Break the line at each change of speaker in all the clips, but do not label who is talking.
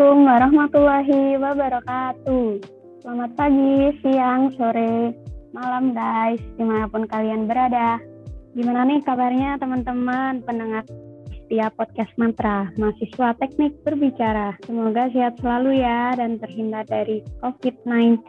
Assalamualaikum warahmatullahi wabarakatuh. Selamat pagi, siang, sore, malam guys, di mana pun kalian berada. Gimana nih kabarnya teman-teman pendengar setiap podcast mantra, mahasiswa teknik berbicara. Semoga sehat selalu ya dan terhindar dari COVID-19.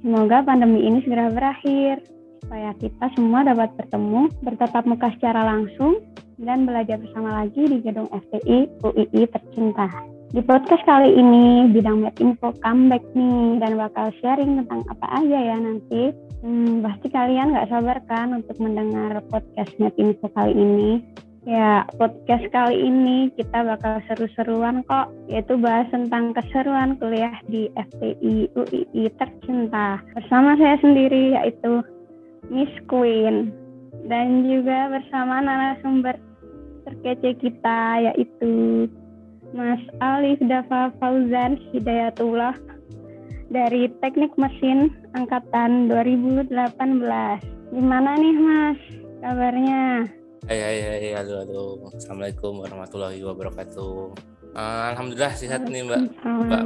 Semoga pandemi ini segera berakhir, supaya kita semua dapat bertemu, bertatap muka secara langsung, dan belajar bersama lagi di gedung FTI UII tercinta. Di podcast kali ini, Bidang Med Info comeback nih dan bakal sharing tentang apa aja ya nanti. Hmm, pasti kalian nggak sabar kan untuk mendengar podcast Med Info kali ini. Ya, podcast kali ini kita bakal seru-seruan kok, yaitu bahas tentang keseruan kuliah di FTI UII tercinta. Bersama saya sendiri, yaitu Miss Queen. Dan juga bersama narasumber terkece kita, yaitu Mas Alif Dafa Fauzan Hidayatullah dari Teknik Mesin Angkatan 2018. Gimana nih Mas? Kabarnya?
Hai hai hai halo halo. Assalamualaikum warahmatullahi wabarakatuh. Uh, Alhamdulillah sehat nih Mbak. Mbak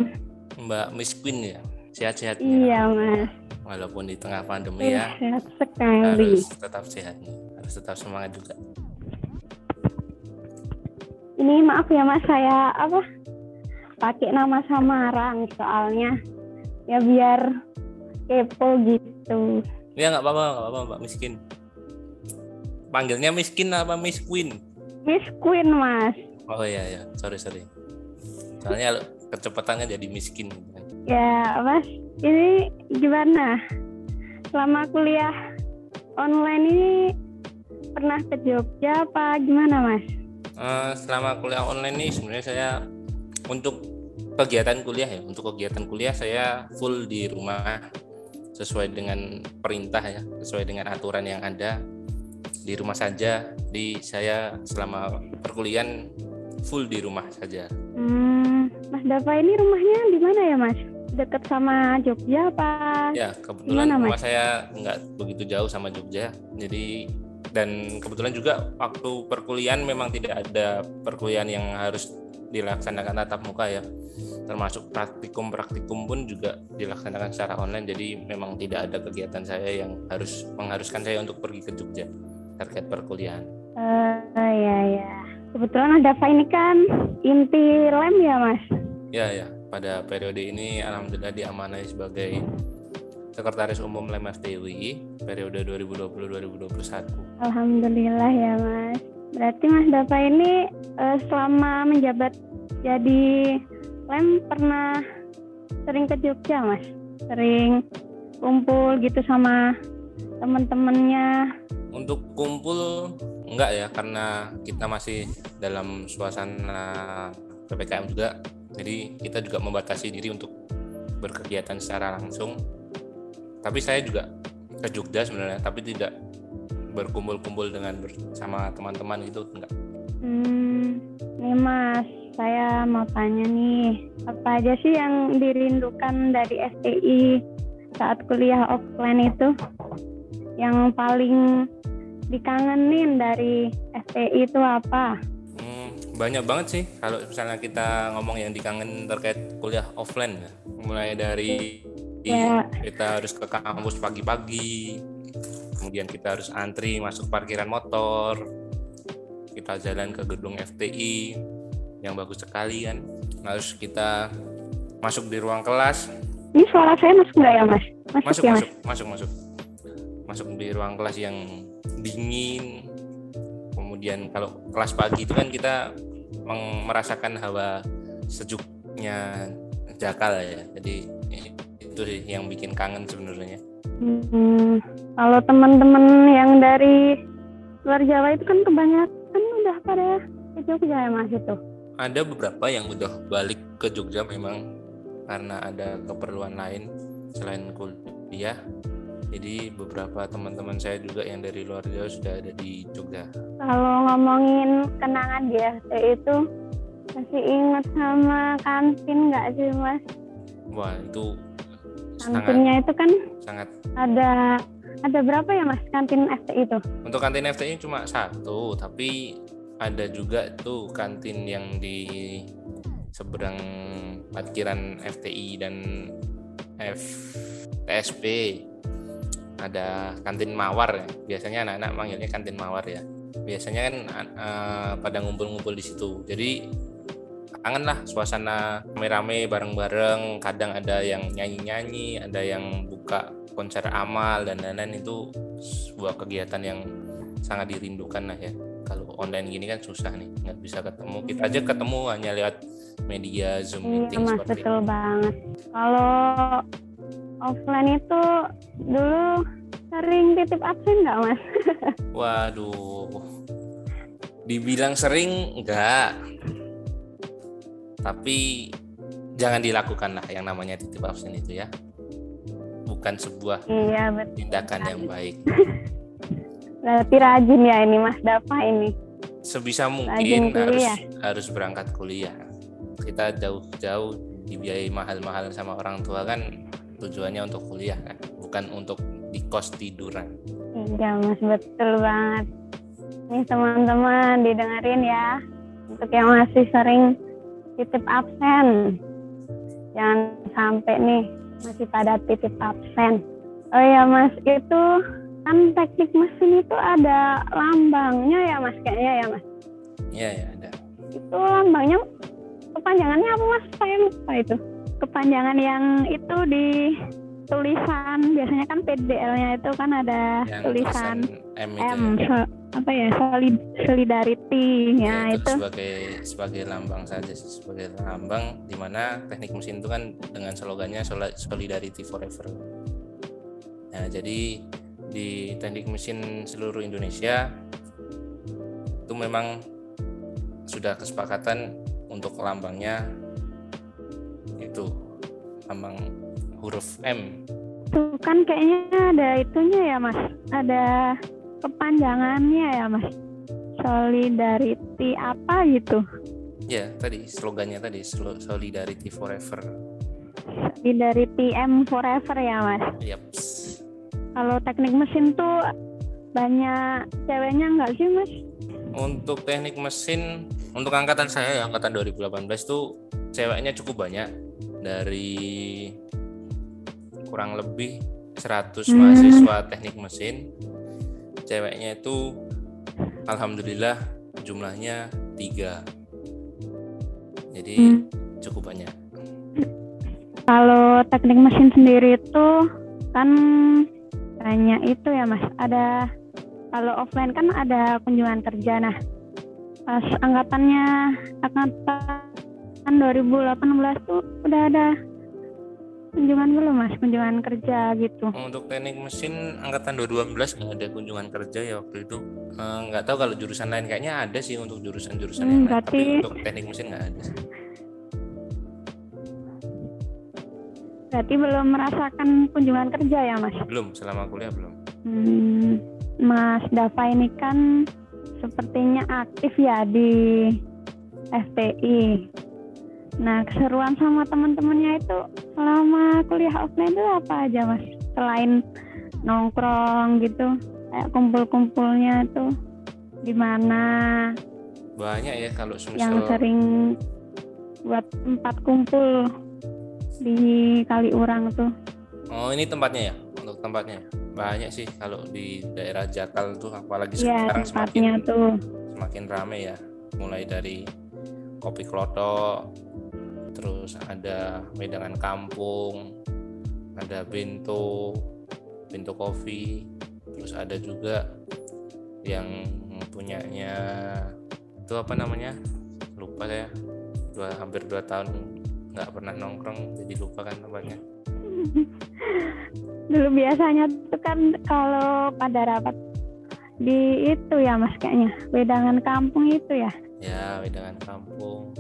Mbak Miss Queen ya? Sehat-sehat
Iya Mas.
Walaupun di tengah pandemi ya.
Sehat sekali.
Harus tetap sehat Harus tetap semangat juga
ini maaf ya mas saya apa pakai nama samaran soalnya. Ya biar kepo gitu.
Ya nggak apa-apa nggak apa-apa mbak miskin. Panggilnya miskin apa miss queen?
Miss queen mas.
Oh iya ya sorry sorry. Soalnya kecepatannya jadi miskin.
Ya mas ini gimana? Selama kuliah online ini pernah ke Jogja apa gimana mas
uh, selama kuliah online ini sebenarnya saya untuk kegiatan kuliah ya untuk kegiatan kuliah saya full di rumah sesuai dengan perintah ya sesuai dengan aturan yang ada di rumah saja di saya selama perkuliahan full di rumah saja.
Hmm, Mas Dava ini rumahnya di mana ya Mas? Dekat sama Jogja apa?
Ya kebetulan Gimana, rumah saya nggak begitu jauh sama Jogja, jadi dan kebetulan juga waktu perkuliahan memang tidak ada perkuliahan yang harus dilaksanakan tatap muka ya termasuk praktikum-praktikum pun juga dilaksanakan secara online jadi memang tidak ada kegiatan saya yang harus mengharuskan saya untuk pergi ke Jogja terkait perkuliahan.
Uh, ya ya kebetulan ada ini kan inti lem ya mas?
Ya ya pada periode ini alhamdulillah diamanai sebagai Sekretaris Umum Lem FTWI periode 2020-2021.
Alhamdulillah ya Mas. Berarti Mas Dava ini uh, selama menjabat jadi Lem pernah sering ke Jogja Mas? Sering kumpul gitu sama teman-temannya?
Untuk kumpul enggak ya karena kita masih dalam suasana PPKM juga. Jadi kita juga membatasi diri untuk berkegiatan secara langsung tapi saya juga ke Jogja sebenarnya tapi tidak berkumpul-kumpul dengan bersama teman-teman itu enggak.
Hmm, nih mas saya mau tanya nih apa aja sih yang dirindukan dari STI saat kuliah offline itu? Yang paling dikangenin dari STI itu apa?
Hmm, banyak banget sih kalau misalnya kita ngomong yang dikangen terkait kuliah offline ya. Mulai dari yeah. kita harus ke kampus pagi-pagi kemudian kita harus antri masuk parkiran motor kita jalan ke gedung FTI yang bagus sekali kan. Harus kita masuk di ruang kelas.
Ini suara saya masuk nggak ya mas?
Masuk masuk, ya, masuk masuk masuk. Masuk di ruang kelas yang dingin. Kemudian kalau kelas pagi itu kan kita merasakan hawa sejuknya Jakal ya. Jadi itu sih yang bikin kangen sebenarnya
hmm, kalau teman-teman yang dari luar Jawa itu kan kebanyakan udah pada ke Jogja ya mas itu
ada beberapa yang udah balik ke Jogja memang karena ada keperluan lain selain kuliah jadi beberapa teman-teman saya juga yang dari luar Jawa sudah ada di Jogja.
Kalau ngomongin kenangan dia itu masih ingat sama kantin nggak sih mas?
Wah itu
kantinnya itu kan
sangat
ada ada berapa ya mas kantin FTI itu?
Untuk kantin FTI cuma satu, tapi ada juga tuh kantin yang di seberang parkiran FTI dan FTSP ada kantin mawar ya. Biasanya anak-anak manggilnya kantin mawar ya. Biasanya kan uh, pada ngumpul-ngumpul di situ. Jadi kangen lah suasana rame-rame bareng-bareng. Kadang ada yang nyanyi-nyanyi, ada yang buka konser amal dan lain-lain itu sebuah kegiatan yang sangat dirindukan lah ya. Kalau online gini kan susah nih, nggak bisa ketemu. Kita aja ketemu hanya lewat media Zoom
iya,
meeting
mas,
seperti
betul ini. banget. Kalau offline itu dulu sering titip absen nggak mas?
Waduh, dibilang sering enggak, tapi jangan dilakukan lah yang namanya titip absen itu ya. Bukan sebuah
iya, betul.
tindakan yang baik.
Berarti rajin ya ini Mas Dapa ini.
Sebisa mungkin harus harus berangkat kuliah. Kita jauh-jauh dibiayai mahal-mahal sama orang tua kan tujuannya untuk kuliah kan bukan untuk di kos tiduran
iya mas betul banget nih teman-teman didengerin ya untuk yang masih sering titip absen. Jangan sampai nih masih pada titip absen. Oh ya mas itu kan teknik mesin itu ada lambangnya ya mas kayaknya ya mas?
Iya ya ada.
Itu lambangnya kepanjangannya apa mas? Saya lupa itu? Kepanjangan yang itu di tulisan biasanya kan PDL-nya itu kan ada yang tulisan M, itu M ya. so, apa ya solid solidarity ya, ya itu,
itu sebagai sebagai lambang saja sebagai lambang di mana teknik mesin itu kan dengan slogannya solidarity forever. Nah, jadi di teknik mesin seluruh Indonesia itu memang sudah kesepakatan untuk lambangnya itu lambang huruf M.
Tuh kan kayaknya ada itunya ya mas, ada kepanjangannya ya mas. Solidarity apa gitu?
Ya tadi slogannya tadi Solidarity Forever.
Solidarity M Forever ya mas.
Yep.
Kalau teknik mesin tuh banyak ceweknya nggak sih mas?
Untuk teknik mesin, untuk angkatan saya ya, angkatan 2018 tuh ceweknya cukup banyak dari kurang lebih 100 hmm. mahasiswa teknik mesin. Ceweknya itu alhamdulillah jumlahnya tiga. Jadi hmm. cukup banyak.
Kalau teknik mesin sendiri itu kan banyak itu ya mas. Ada kalau offline kan ada kunjungan kerja. Nah pas angkatannya angkatan 2018 tuh udah ada kunjungan belum mas? Kunjungan kerja gitu.
Untuk teknik mesin angkatan 2012 nggak ada kunjungan kerja ya waktu itu. Eh, nggak tahu kalau jurusan lain kayaknya ada sih untuk jurusan-jurusan hmm, yang lain berarti... tapi untuk teknik mesin nggak ada sih.
Berarti belum merasakan kunjungan kerja ya mas?
Belum selama kuliah belum.
Hmm, mas Dava ini kan sepertinya aktif ya di FPI Nah, keseruan sama teman-temannya itu selama kuliah offline itu apa aja, Mas? Selain nongkrong gitu, kayak kumpul-kumpulnya itu di mana?
Banyak ya kalau
yang sering buat tempat kumpul di Kaliurang tuh.
Oh, ini tempatnya ya? Untuk tempatnya. Banyak sih kalau di daerah Jakal tuh apalagi ya, sekarang semakin tuh. semakin ramai ya. Mulai dari kopi klotok, terus ada wedangan kampung ada bento bento kopi. Terus ada juga yang punyanya itu apa namanya? Lupa saya. Dua hampir dua tahun nggak pernah nongkrong jadi lupa kan tempatnya.
Dulu biasanya tuh kan kalau pada rapat di itu ya mas kayaknya. Wedangan kampung itu ya?
Ya wedangan kampung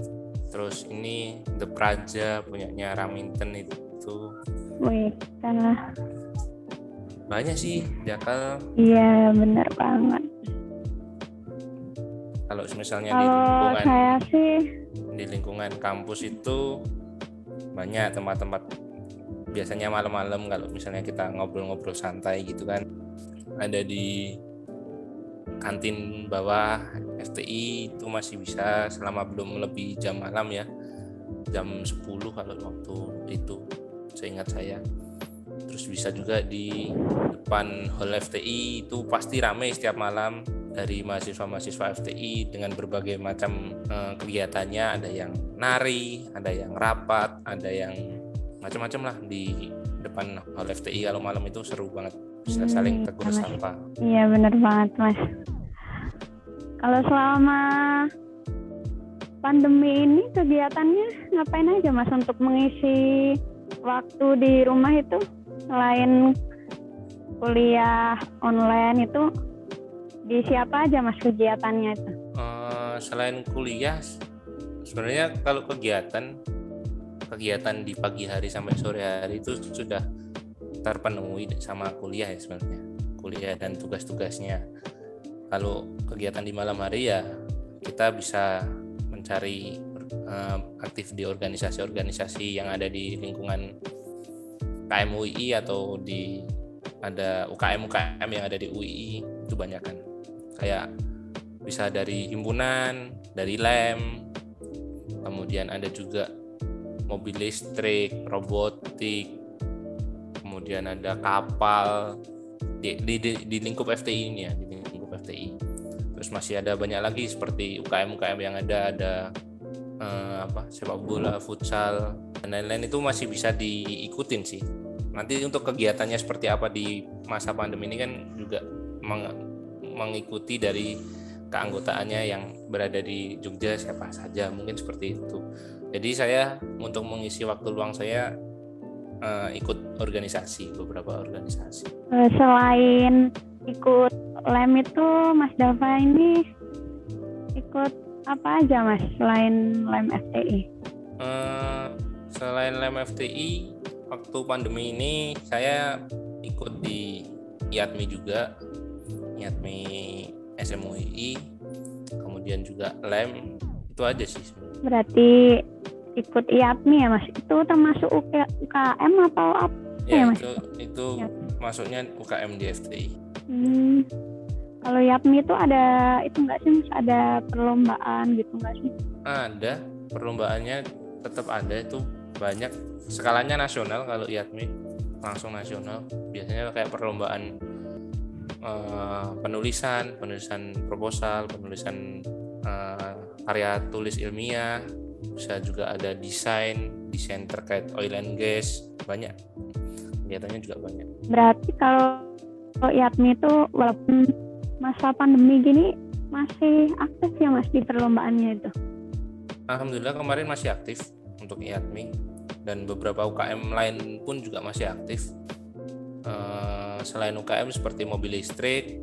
terus ini The Praja punyanya Raminten itu.
Wih karena
banyak sih Jakal
iya benar banget.
Kalau misalnya
kalau
di lingkungan
saya sih
di lingkungan kampus itu banyak tempat-tempat. Biasanya malam-malam kalau misalnya kita ngobrol-ngobrol santai gitu kan. Ada di kantin bawah FTI itu masih bisa selama belum lebih jam malam ya. Jam 10 kalau waktu itu seingat saya. Terus bisa juga di depan hall FTI itu pasti ramai setiap malam dari mahasiswa-mahasiswa FTI dengan berbagai macam uh, kegiatannya. Ada yang nari ada yang rapat ada yang macam-macam lah di depan hall FTI kalau malam itu seru banget bisa hmm, saling tegur sapa
iya benar banget mas. Kalau selama pandemi ini kegiatannya ngapain aja mas untuk mengisi waktu di rumah itu? Selain kuliah online itu di siapa aja mas kegiatannya itu?
Uh, selain kuliah, sebenarnya kalau kegiatan kegiatan di pagi hari sampai sore hari itu sudah terpenuhi sama kuliah ya sebenarnya kuliah dan tugas-tugasnya. Kalau kegiatan di malam hari ya kita bisa mencari uh, aktif di organisasi-organisasi yang ada di lingkungan KMUI atau di ada UKM UKM yang ada di UI itu banyak kan kayak bisa dari himpunan dari lem kemudian ada juga mobil listrik robotik kemudian ada kapal di, di, di, di lingkup FTI ini ya di lingkup FTI terus masih ada banyak lagi seperti UKM UKM yang ada ada eh, apa sepak bola futsal dan lain-lain itu masih bisa diikutin sih. Nanti untuk kegiatannya seperti apa di masa pandemi ini kan juga meng mengikuti dari keanggotaannya yang berada di Jogja siapa saja mungkin seperti itu. Jadi saya untuk mengisi waktu luang saya uh, ikut organisasi beberapa organisasi.
Eh, selain ikut lem itu Mas Dava ini ikut apa aja Mas selain lem FTI uh,
eh, selain lem FTI waktu pandemi ini saya ikut di IATMI juga IATMI SMUI kemudian juga LEM itu aja sih
berarti ikut IATMI ya mas? Itu termasuk UKM atau apa
ya, ya mas? itu, itu ya. masuknya UKM di FTI hmm.
kalau IATMI itu ada itu enggak sih mas? Ada perlombaan gitu enggak sih?
Ada. Perlombaannya tetap ada. Itu banyak. Skalanya nasional kalau IATMI langsung nasional. Biasanya kayak perlombaan uh, penulisan penulisan proposal penulisan uh, karya tulis ilmiah bisa juga ada desain desain terkait oil and gas banyak kegiatannya juga banyak
berarti kalau IATMI itu walaupun masa pandemi gini masih aktif ya mas di perlombaannya itu
Alhamdulillah kemarin masih aktif untuk IATMI dan beberapa UKM lain pun juga masih aktif. Uh, selain UKM seperti mobil listrik,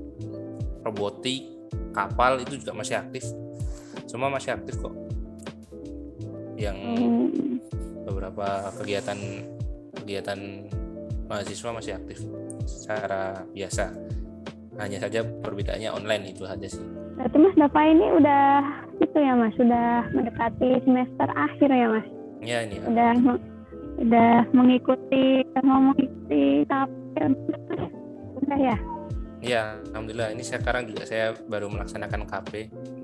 robotik, kapal itu juga masih aktif. Semua masih aktif kok. Yang beberapa kegiatan kegiatan mahasiswa masih aktif secara biasa. Hanya saja perbedaannya online itu saja sih.
Berarti Mas Dava ini udah itu ya Mas, sudah mendekati semester akhir ya Mas?
Ya ini.
Udah udah mengikuti mau mengikuti tapir udah ya
ya alhamdulillah ini sekarang juga saya baru melaksanakan KP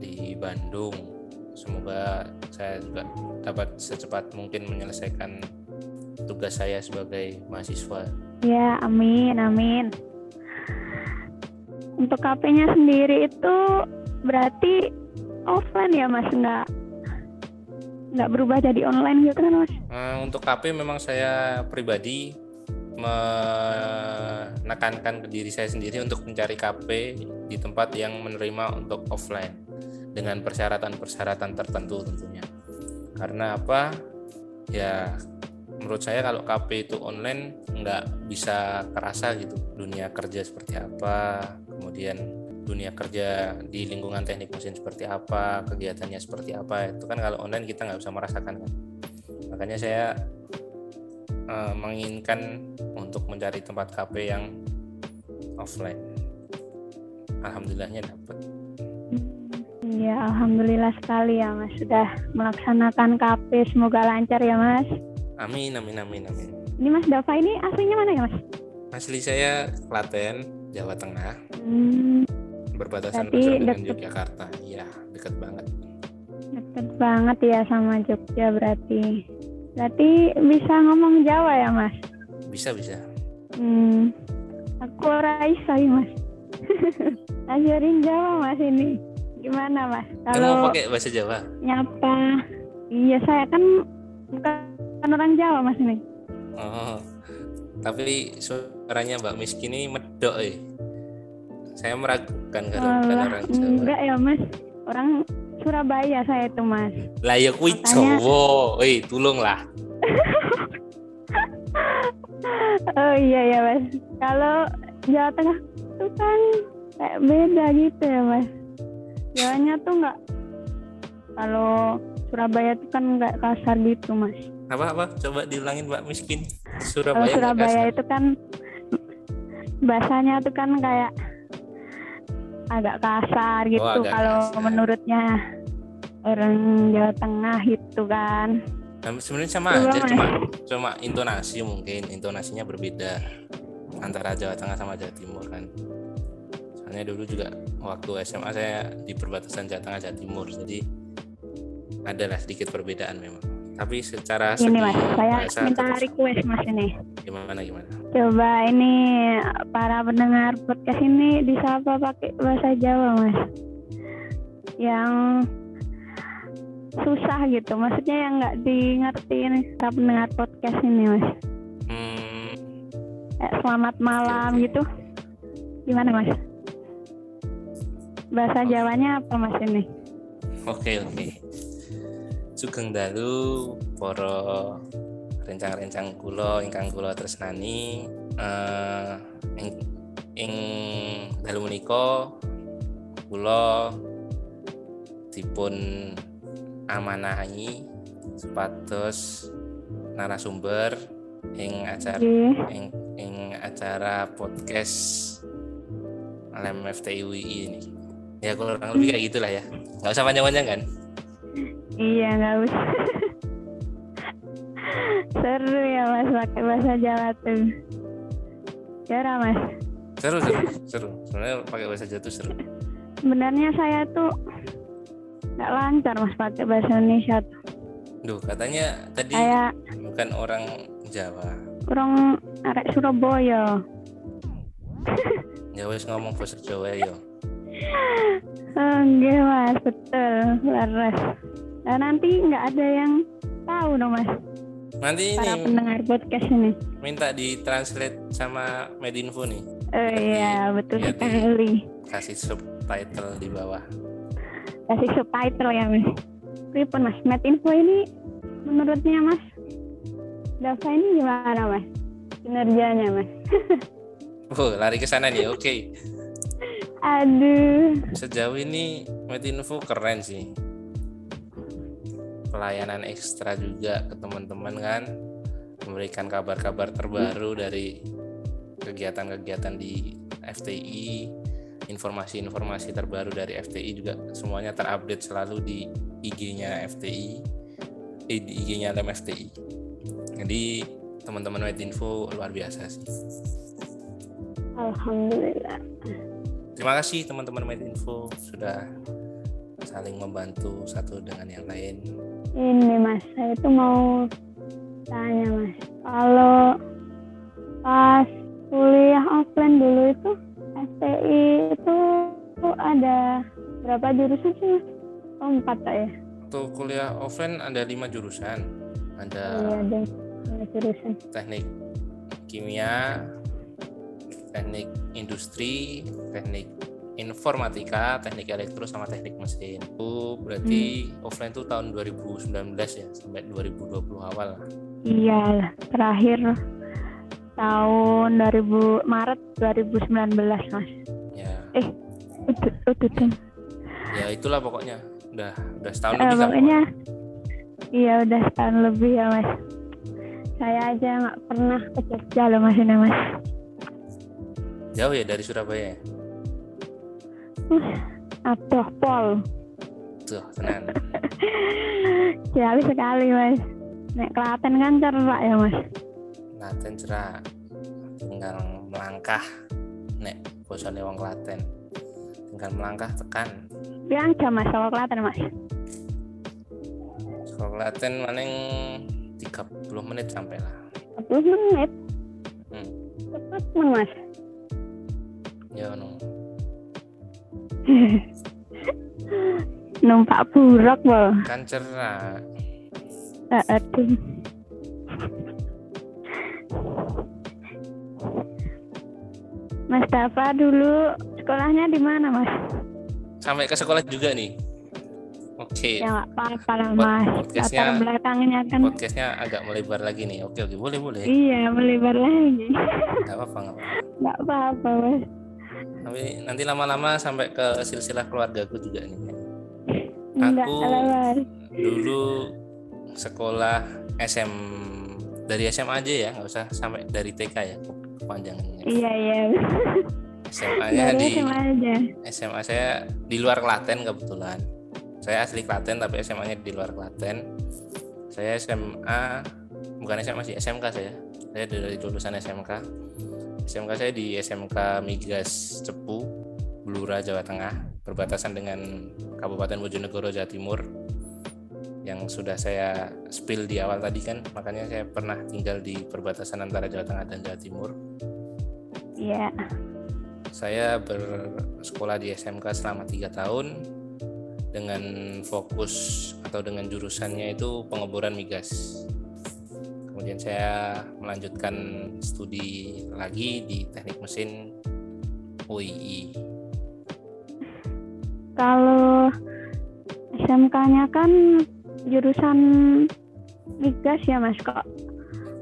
di Bandung semoga saya juga dapat secepat mungkin menyelesaikan tugas saya sebagai mahasiswa.
Ya amin amin. Untuk KP-nya sendiri itu berarti offline ya mas? Nggak nggak berubah jadi online gitu kan mas?
Uh, untuk KP memang saya pribadi menekankan ke diri saya sendiri untuk mencari KP di tempat yang menerima untuk offline dengan persyaratan-persyaratan tertentu tentunya. Karena apa? Ya menurut saya kalau KP itu online nggak bisa kerasa gitu dunia kerja seperti apa, kemudian dunia kerja di lingkungan teknik mesin seperti apa, kegiatannya seperti apa, itu kan kalau online kita nggak bisa merasakan kan. Makanya saya uh, menginginkan untuk mencari tempat KP yang offline. Alhamdulillahnya dapat.
Ya, alhamdulillah sekali ya Mas sudah melaksanakan KP. Semoga lancar ya Mas.
Amin, amin, amin, amin.
Ini Mas Dava ini aslinya mana ya Mas?
Asli saya Klaten, Jawa Tengah. Hmm berbatasan dengan Yogyakarta. Iya, dekat banget.
Deket banget ya sama Jogja berarti. Berarti bisa ngomong Jawa ya mas?
Bisa bisa.
Hmm, aku Raisa ya mas. Ajarin Jawa mas ini. Gimana mas?
Kalau pakai bahasa Jawa?
Nyapa. Iya saya kan bukan orang Jawa mas ini.
Oh, tapi suaranya Mbak Miski ini medok eh. Saya meragukan kalau bukan orang Jawa.
Enggak ya mas, orang Surabaya saya itu mas.
Lah ya kui Jawa, eh tolonglah.
oh iya ya mas, kalau Jawa Tengah itu kan kayak beda gitu ya mas. Jawanya tuh nggak kalau Surabaya itu kan nggak kasar gitu mas.
Apa apa? Coba diulangin Mbak Miskin.
Surabaya. Kalau Surabaya itu kan bahasanya tuh kan kayak agak kasar gitu oh, kalau kasar. menurutnya orang Jawa Tengah gitu kan.
Nah, sebenarnya sama aja, mas. cuma cuma intonasi mungkin intonasinya berbeda antara Jawa Tengah sama Jawa Timur kan. Soalnya dulu juga waktu SMA saya di perbatasan Jawa Tengah Jawa Timur, jadi adalah sedikit perbedaan memang. Tapi secara
ini mas, saya minta request mas ini.
Gimana gimana?
Coba ini para pendengar podcast ini disapa pakai bahasa Jawa mas. Yang susah gitu, maksudnya yang nggak di ini para pendengar podcast ini mas. Hmm. Eh, selamat malam gitu. Gimana mas? Bahasa Jawanya apa mas ini?
Oke okay, oke. Okay. Sugeng dalu para rencang-rencang kula ingkang kula tresnani uh, ing, ing dalu menika kula dipun amanahi supados narasumber ing acara ing, ing acara podcast Lem FTIUI ini ya kurang lebih kayak gitulah ya nggak usah panjang-panjang kan
Iya nggak usah. seru ya mas pakai bahasa Jawa tuh. Ya mas.
Seru seru seru. Sebenarnya pakai bahasa Jawa tuh seru.
Sebenarnya saya tuh nggak lancar mas pakai bahasa Indonesia tuh.
Duh katanya tadi Kayak, bukan orang Jawa.
Orang arek Surabaya.
Jawa ngomong bahasa Jawa ya.
Enggak mas, betul, laras. Nah, nanti nggak ada yang tahu dong mas.
Nanti
Para ini pendengar podcast ini.
Minta ditranslate sama Medinfo nih.
Oh iya, betul ya, sekali.
Kasih subtitle di bawah.
Kasih subtitle ya mas. Pripun mas, Medinfo ini menurutnya mas, Dava ini gimana mas? Kinerjanya mas?
oh, lari ke sana nih, oke. Okay.
Aduh.
Sejauh ini Medinfo keren sih. Pelayanan ekstra juga ke teman-teman kan. Memberikan kabar-kabar terbaru dari kegiatan-kegiatan di FTI informasi-informasi terbaru dari FTI juga semuanya terupdate selalu di IG-nya FTI eh, di IG-nya LEM FTI jadi teman-teman Medinfo luar biasa sih.
Alhamdulillah
terima kasih teman-teman Medinfo sudah saling membantu satu dengan yang lain
ini mas saya itu mau tanya mas kalau pas kuliah offline dulu itu STI itu ada berapa jurusan sih mas? Oh, empat tak ya?
Untuk kuliah offline ada lima jurusan. Ada,
iya, ada lima jurusan.
Teknik kimia, teknik industri, teknik informatika, teknik elektro sama teknik mesin. Itu berarti hmm. offline tuh tahun 2019 ya sampai 2020 awal.
Iya, terakhir tahun 2000 Maret 2019, Mas.
Ya.
Eh, itu itu.
Ya itulah pokoknya. Udah udah setahun
eh,
lebih
pokoknya. Iya, udah setahun lebih ya, Mas. Saya aja nggak pernah ke Jogja loh, Mas ini, Mas.
Jauh ya dari Surabaya?
Aduh, Pol.
Tuh, tenang.
Jauh sekali, Mas. Nek Klaten kan cerak ya, Mas.
Klaten cerak. Tinggal melangkah. Nek bosone wong Klaten. Tinggal melangkah tekan.
Bilang jam Mas sama Klaten, Mas.
Ke Klaten maning 30 menit sampai lah.
30 menit.
Hmm.
Cepet men, Mas.
Ya no.
Numpak buruk, Bo.
Kan cerah.
Eh, Aduh. Mas Dafa dulu sekolahnya di mana, Mas?
Sampai ke sekolah juga nih. Oke.
Ya nggak apa-apa lah, Mas.
podcastnya-
Latar belakangnya kan.
Podcastnya agak melebar lagi nih. Oke oke boleh boleh.
Iya, melebar lagi.
Gak apa-apa nggak apa-apa.
Nggak apa-apa, Mas.
Tapi nanti lama-lama sampai ke silsilah keluargaku juga nih. Aku-. Dulu sekolah SM dari SMA aja ya, nggak usah sampai dari TK ya kepanjangannya.
Iya, iya.
SMA-nya
Dari
di
SMA aja.
SMA saya di luar Klaten kebetulan. Saya asli Klaten tapi SMA-nya di luar Klaten. Saya SMA bukan SMA sih SMK saya. Saya dari lulusan SMK. SMK saya di SMK Migas Cepu, Blura Jawa Tengah, berbatasan dengan Kabupaten Bojonegoro Jawa Timur. Yang sudah saya spill di awal tadi kan, makanya saya pernah tinggal di perbatasan antara Jawa Tengah dan Jawa Timur.
Iya.
Saya bersekolah di SMK selama tiga tahun dengan fokus atau dengan jurusannya itu pengeboran migas. Kemudian saya melanjutkan studi lagi di teknik mesin UII.
Kalau SMK-nya kan jurusan migas ya mas kok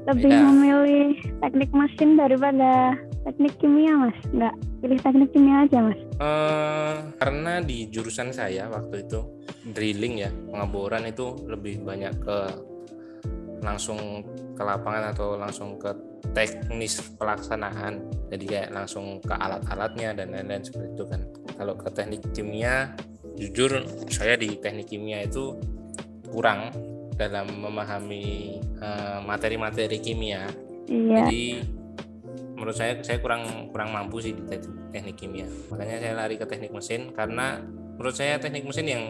lebih
Beda.
memilih teknik mesin daripada teknik kimia mas nggak pilih teknik kimia aja mas
Eh, karena di jurusan saya waktu itu drilling ya pengeboran itu lebih banyak ke langsung ke lapangan atau langsung ke teknis pelaksanaan. Jadi kayak langsung ke alat-alatnya dan lain-lain seperti itu kan. Kalau ke teknik kimia jujur saya di teknik kimia itu kurang dalam memahami eh, materi-materi kimia.
Iya.
Jadi menurut saya saya kurang kurang mampu sih di te- teknik kimia. Makanya saya lari ke teknik mesin karena menurut saya teknik mesin yang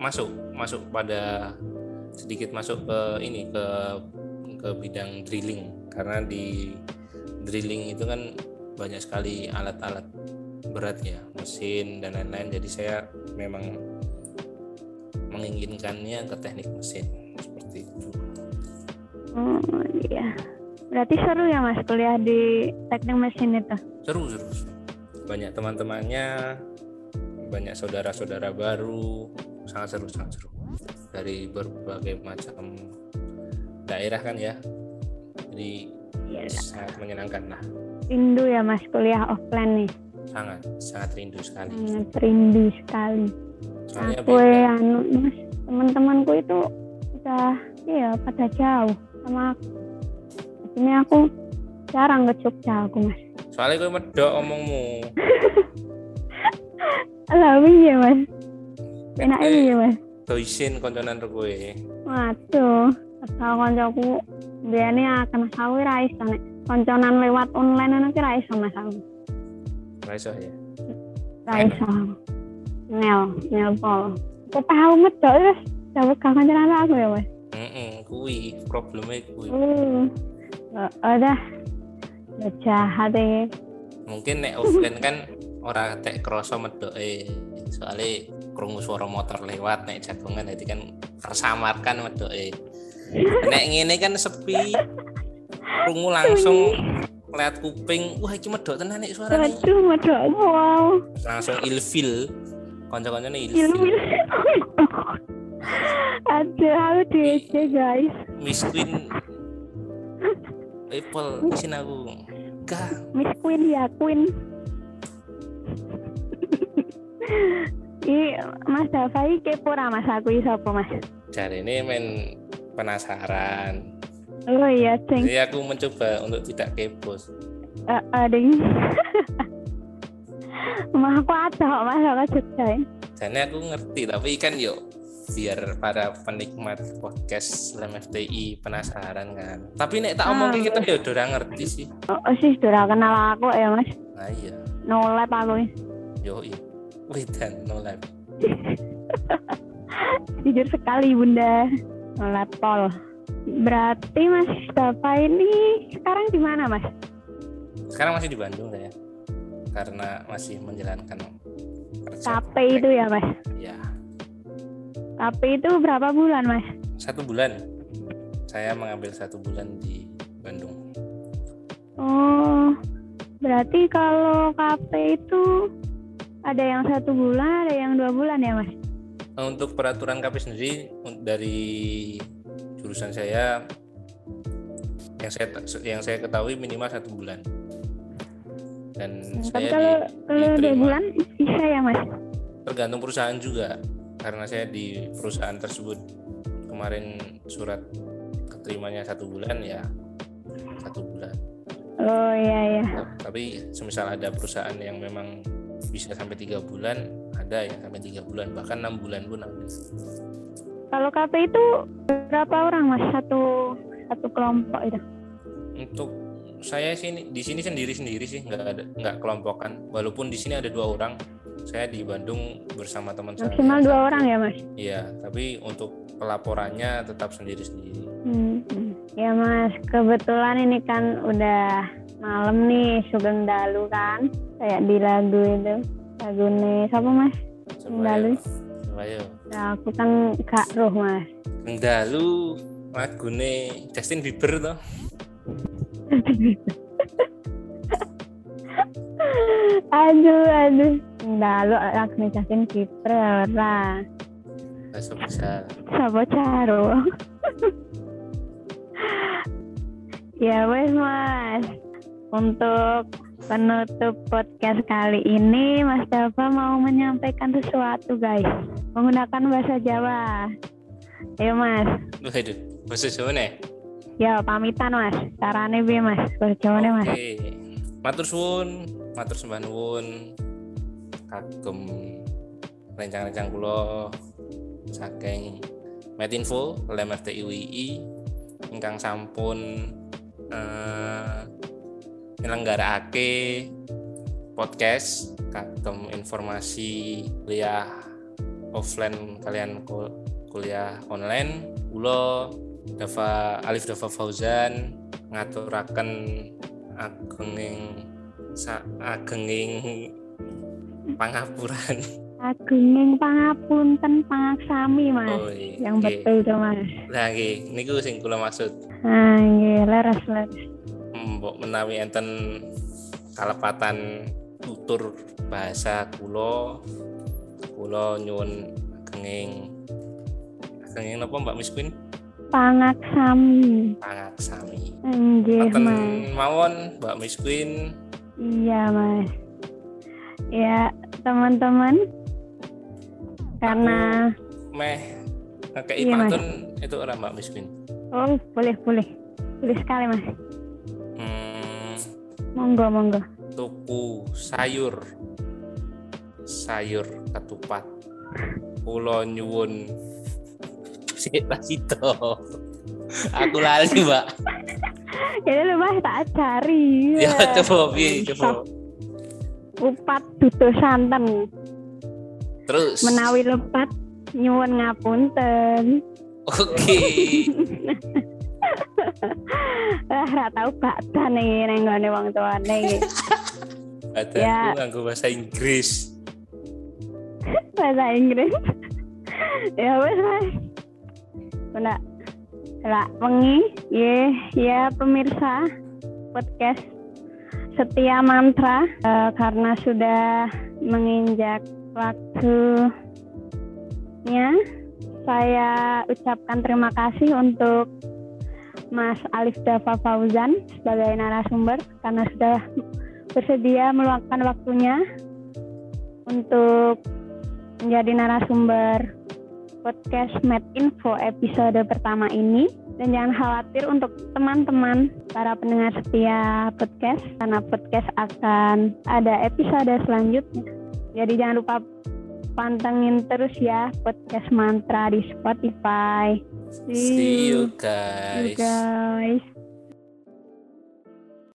masuk masuk pada sedikit masuk ke ini ke ke bidang drilling. Karena di drilling itu kan banyak sekali alat-alat berat ya mesin dan lain-lain. Jadi saya memang menginginkannya ke teknik mesin seperti itu.
Oh iya. Berarti seru ya mas kuliah di teknik mesin itu?
Seru seru seru. banyak teman-temannya banyak saudara-saudara baru. Sangat seru sangat seru dari berbagai macam daerah kan ya. Jadi
Iya.
sangat menyenangkan lah.
Rindu ya mas kuliah offline nih.
Sangat sangat rindu sekali.
Sangat rindu sekali.
Soalnya
aku
beda.
ya anu mas teman-temanku itu udah iya pada jauh sama aku. Ini aku jarang ke Jogja aku mas.
Soalnya gue medok omongmu.
Lah iya mas. Enak
Eh.
iya mas
doisin konconan gue
waduh asal koncoku biasanya akan sawi rais nek konconan lewat online ana ki ra iso mas aku
iso ya?
Ra iso. Ngel ngel pol. Aku tahu medok terus dapat kancan aku ya mas
kui problemnya kui
uh udah udah jahat ya
mungkin nek offline kan ora tek medok eh soalnya krungu suara motor lewat nek jagongan jadi kan tersamarkan medok eh nek ngene kan sepi. Krungu langsung lihat kuping wah iki medok tenan nek suaranya
waduh medok wow.
Langsung ilfil. Kanca-kancane
ilmu
ilfil.
Aduh, aku DC guys.
Miss Queen. Apple isin aku. Gah
Miss Queen ya, Queen. I Mas Dava iki kepo ra Mas aku iki sapa Mas?
cari ini main penasaran
Oh iya, Ceng.
jadi aku mencoba untuk tidak kepo
Eh, eh, ding. Mah aku ada kok Mas aku Jogja. ya.
Jadi aku ngerti tapi kan yuk biar para penikmat podcast Lem FTI penasaran kan. Tapi nek tak
Ah,
omongin kita ya udah ngerti sih.
Oh, oh sih sudah kenal aku ya Mas.
Nah iya,
No lab aku.
yo iya. Widan no lab.
Jujur sekali Bunda. Sholat pol. Berarti Mas Mustafa ini sekarang di mana Mas?
Sekarang masih di Bandung ya. Karena masih menjalankan
kerja. Itu ya Mas?
Ya.
KP itu berapa bulan Mas?
Satu bulan. Saya mengambil satu bulan di Bandung.
Oh, berarti kalau KP itu ada yang satu bulan, ada yang dua bulan ya mas?
Untuk peraturan KP sendiri dari jurusan saya yang saya yang saya ketahui minimal satu bulan. Dan hmm, saya
kalau di, kalau dua bulan bisa ya mas?
Tergantung perusahaan juga, karena saya di perusahaan tersebut kemarin surat keterimanya satu bulan ya satu bulan.
Oh iya iya.
Tapi semisal ada perusahaan yang memang bisa sampai tiga bulan, ada yang sampai tiga bulan bahkan enam bulan pun ada.
Kalau KP itu berapa orang mas satu satu kelompok itu?
Untuk saya sini di sini sendiri sendiri sih nggak ada nggak kelompokan. Walaupun di sini ada dua orang, saya di Bandung bersama teman
saya. Maksimal dua orang ya mas?
Iya, tapi untuk pelaporannya tetap sendiri sendiri.
Hmm. Ya mas, kebetulan ini kan udah malam nih Sugeng Dalu kan, kayak di lagu itu. Lagu nih, siapa mas? Sugeng Dalu.
Ayo.
Nah, aku kan gak roh mas.
Sugeng Dalu, lagu nih Justin Bieber toh.
aduh, aduh. Dalu lagu nih Justin Bieber ora.
Bisa bisa.
Sabo caro. Ya wes mas, untuk penutup podcast kali ini Mas Dava mau menyampaikan sesuatu guys menggunakan bahasa Jawa. Ayo mas.
Waduh, bahasa Jawa nih?
Ya pamitan mas, carane bi mas, bahasa Jawa nih mas. Oke,
matur suwun, matur sembah nuwun, kagem rencang-rencang kulo saking Metinfo, lem FTIWI, ingkang sampun uh, ake podcast kagem informasi kuliah offline kalian kuliah online. Kula Dava Alif Dava Fauzan ngaturaken agenging sa agenging pangapuran
Agunging pangapunten pangaksami Mas. Oh, iya. Yang betul tuh Mas.
Nah, nggih, niku sing kula maksud.
Ah, nggih, leres leres.
Mbok menawi enten kalepatan tutur bahasa kula kula nyuwun agenging agenging napa Mbak Miss Queen?
Pangaksami.
Pangaksami.
Nggih, Mas.
mawon Mbak Miss Queen.
Iya, Mas. Ya, teman-teman karena
meh kayak iya, pantun itu orang mbak miskin
oh boleh boleh. Boleh sekali mas. Hmm, monggo monggo.
Tuku sayur. Sayur ketupat. Pulau nyuwun sih itu aku lali mbak.
Ya lu mas tak cari
ya coba bi coba.
upat dudu santen
Terus
menawi lepat nyuwun ngapunten.
Oke. Okay.
ah, ra tau badan nih neng gone wong tuane.
Badan ya. nganggo bahasa Inggris.
bahasa Inggris. ya wes mas. Bunda. Lah, wengi, ya, ya pemirsa podcast setia mantra uh, karena sudah menginjak waktunya saya ucapkan terima kasih untuk Mas Alif Dava Fauzan sebagai narasumber karena sudah bersedia meluangkan waktunya untuk menjadi narasumber podcast Med Info episode pertama ini dan jangan khawatir untuk teman-teman para pendengar setia podcast karena podcast akan ada episode selanjutnya. Jadi jangan lupa pantengin terus ya podcast mantra di Spotify.
See you guys. See you guys.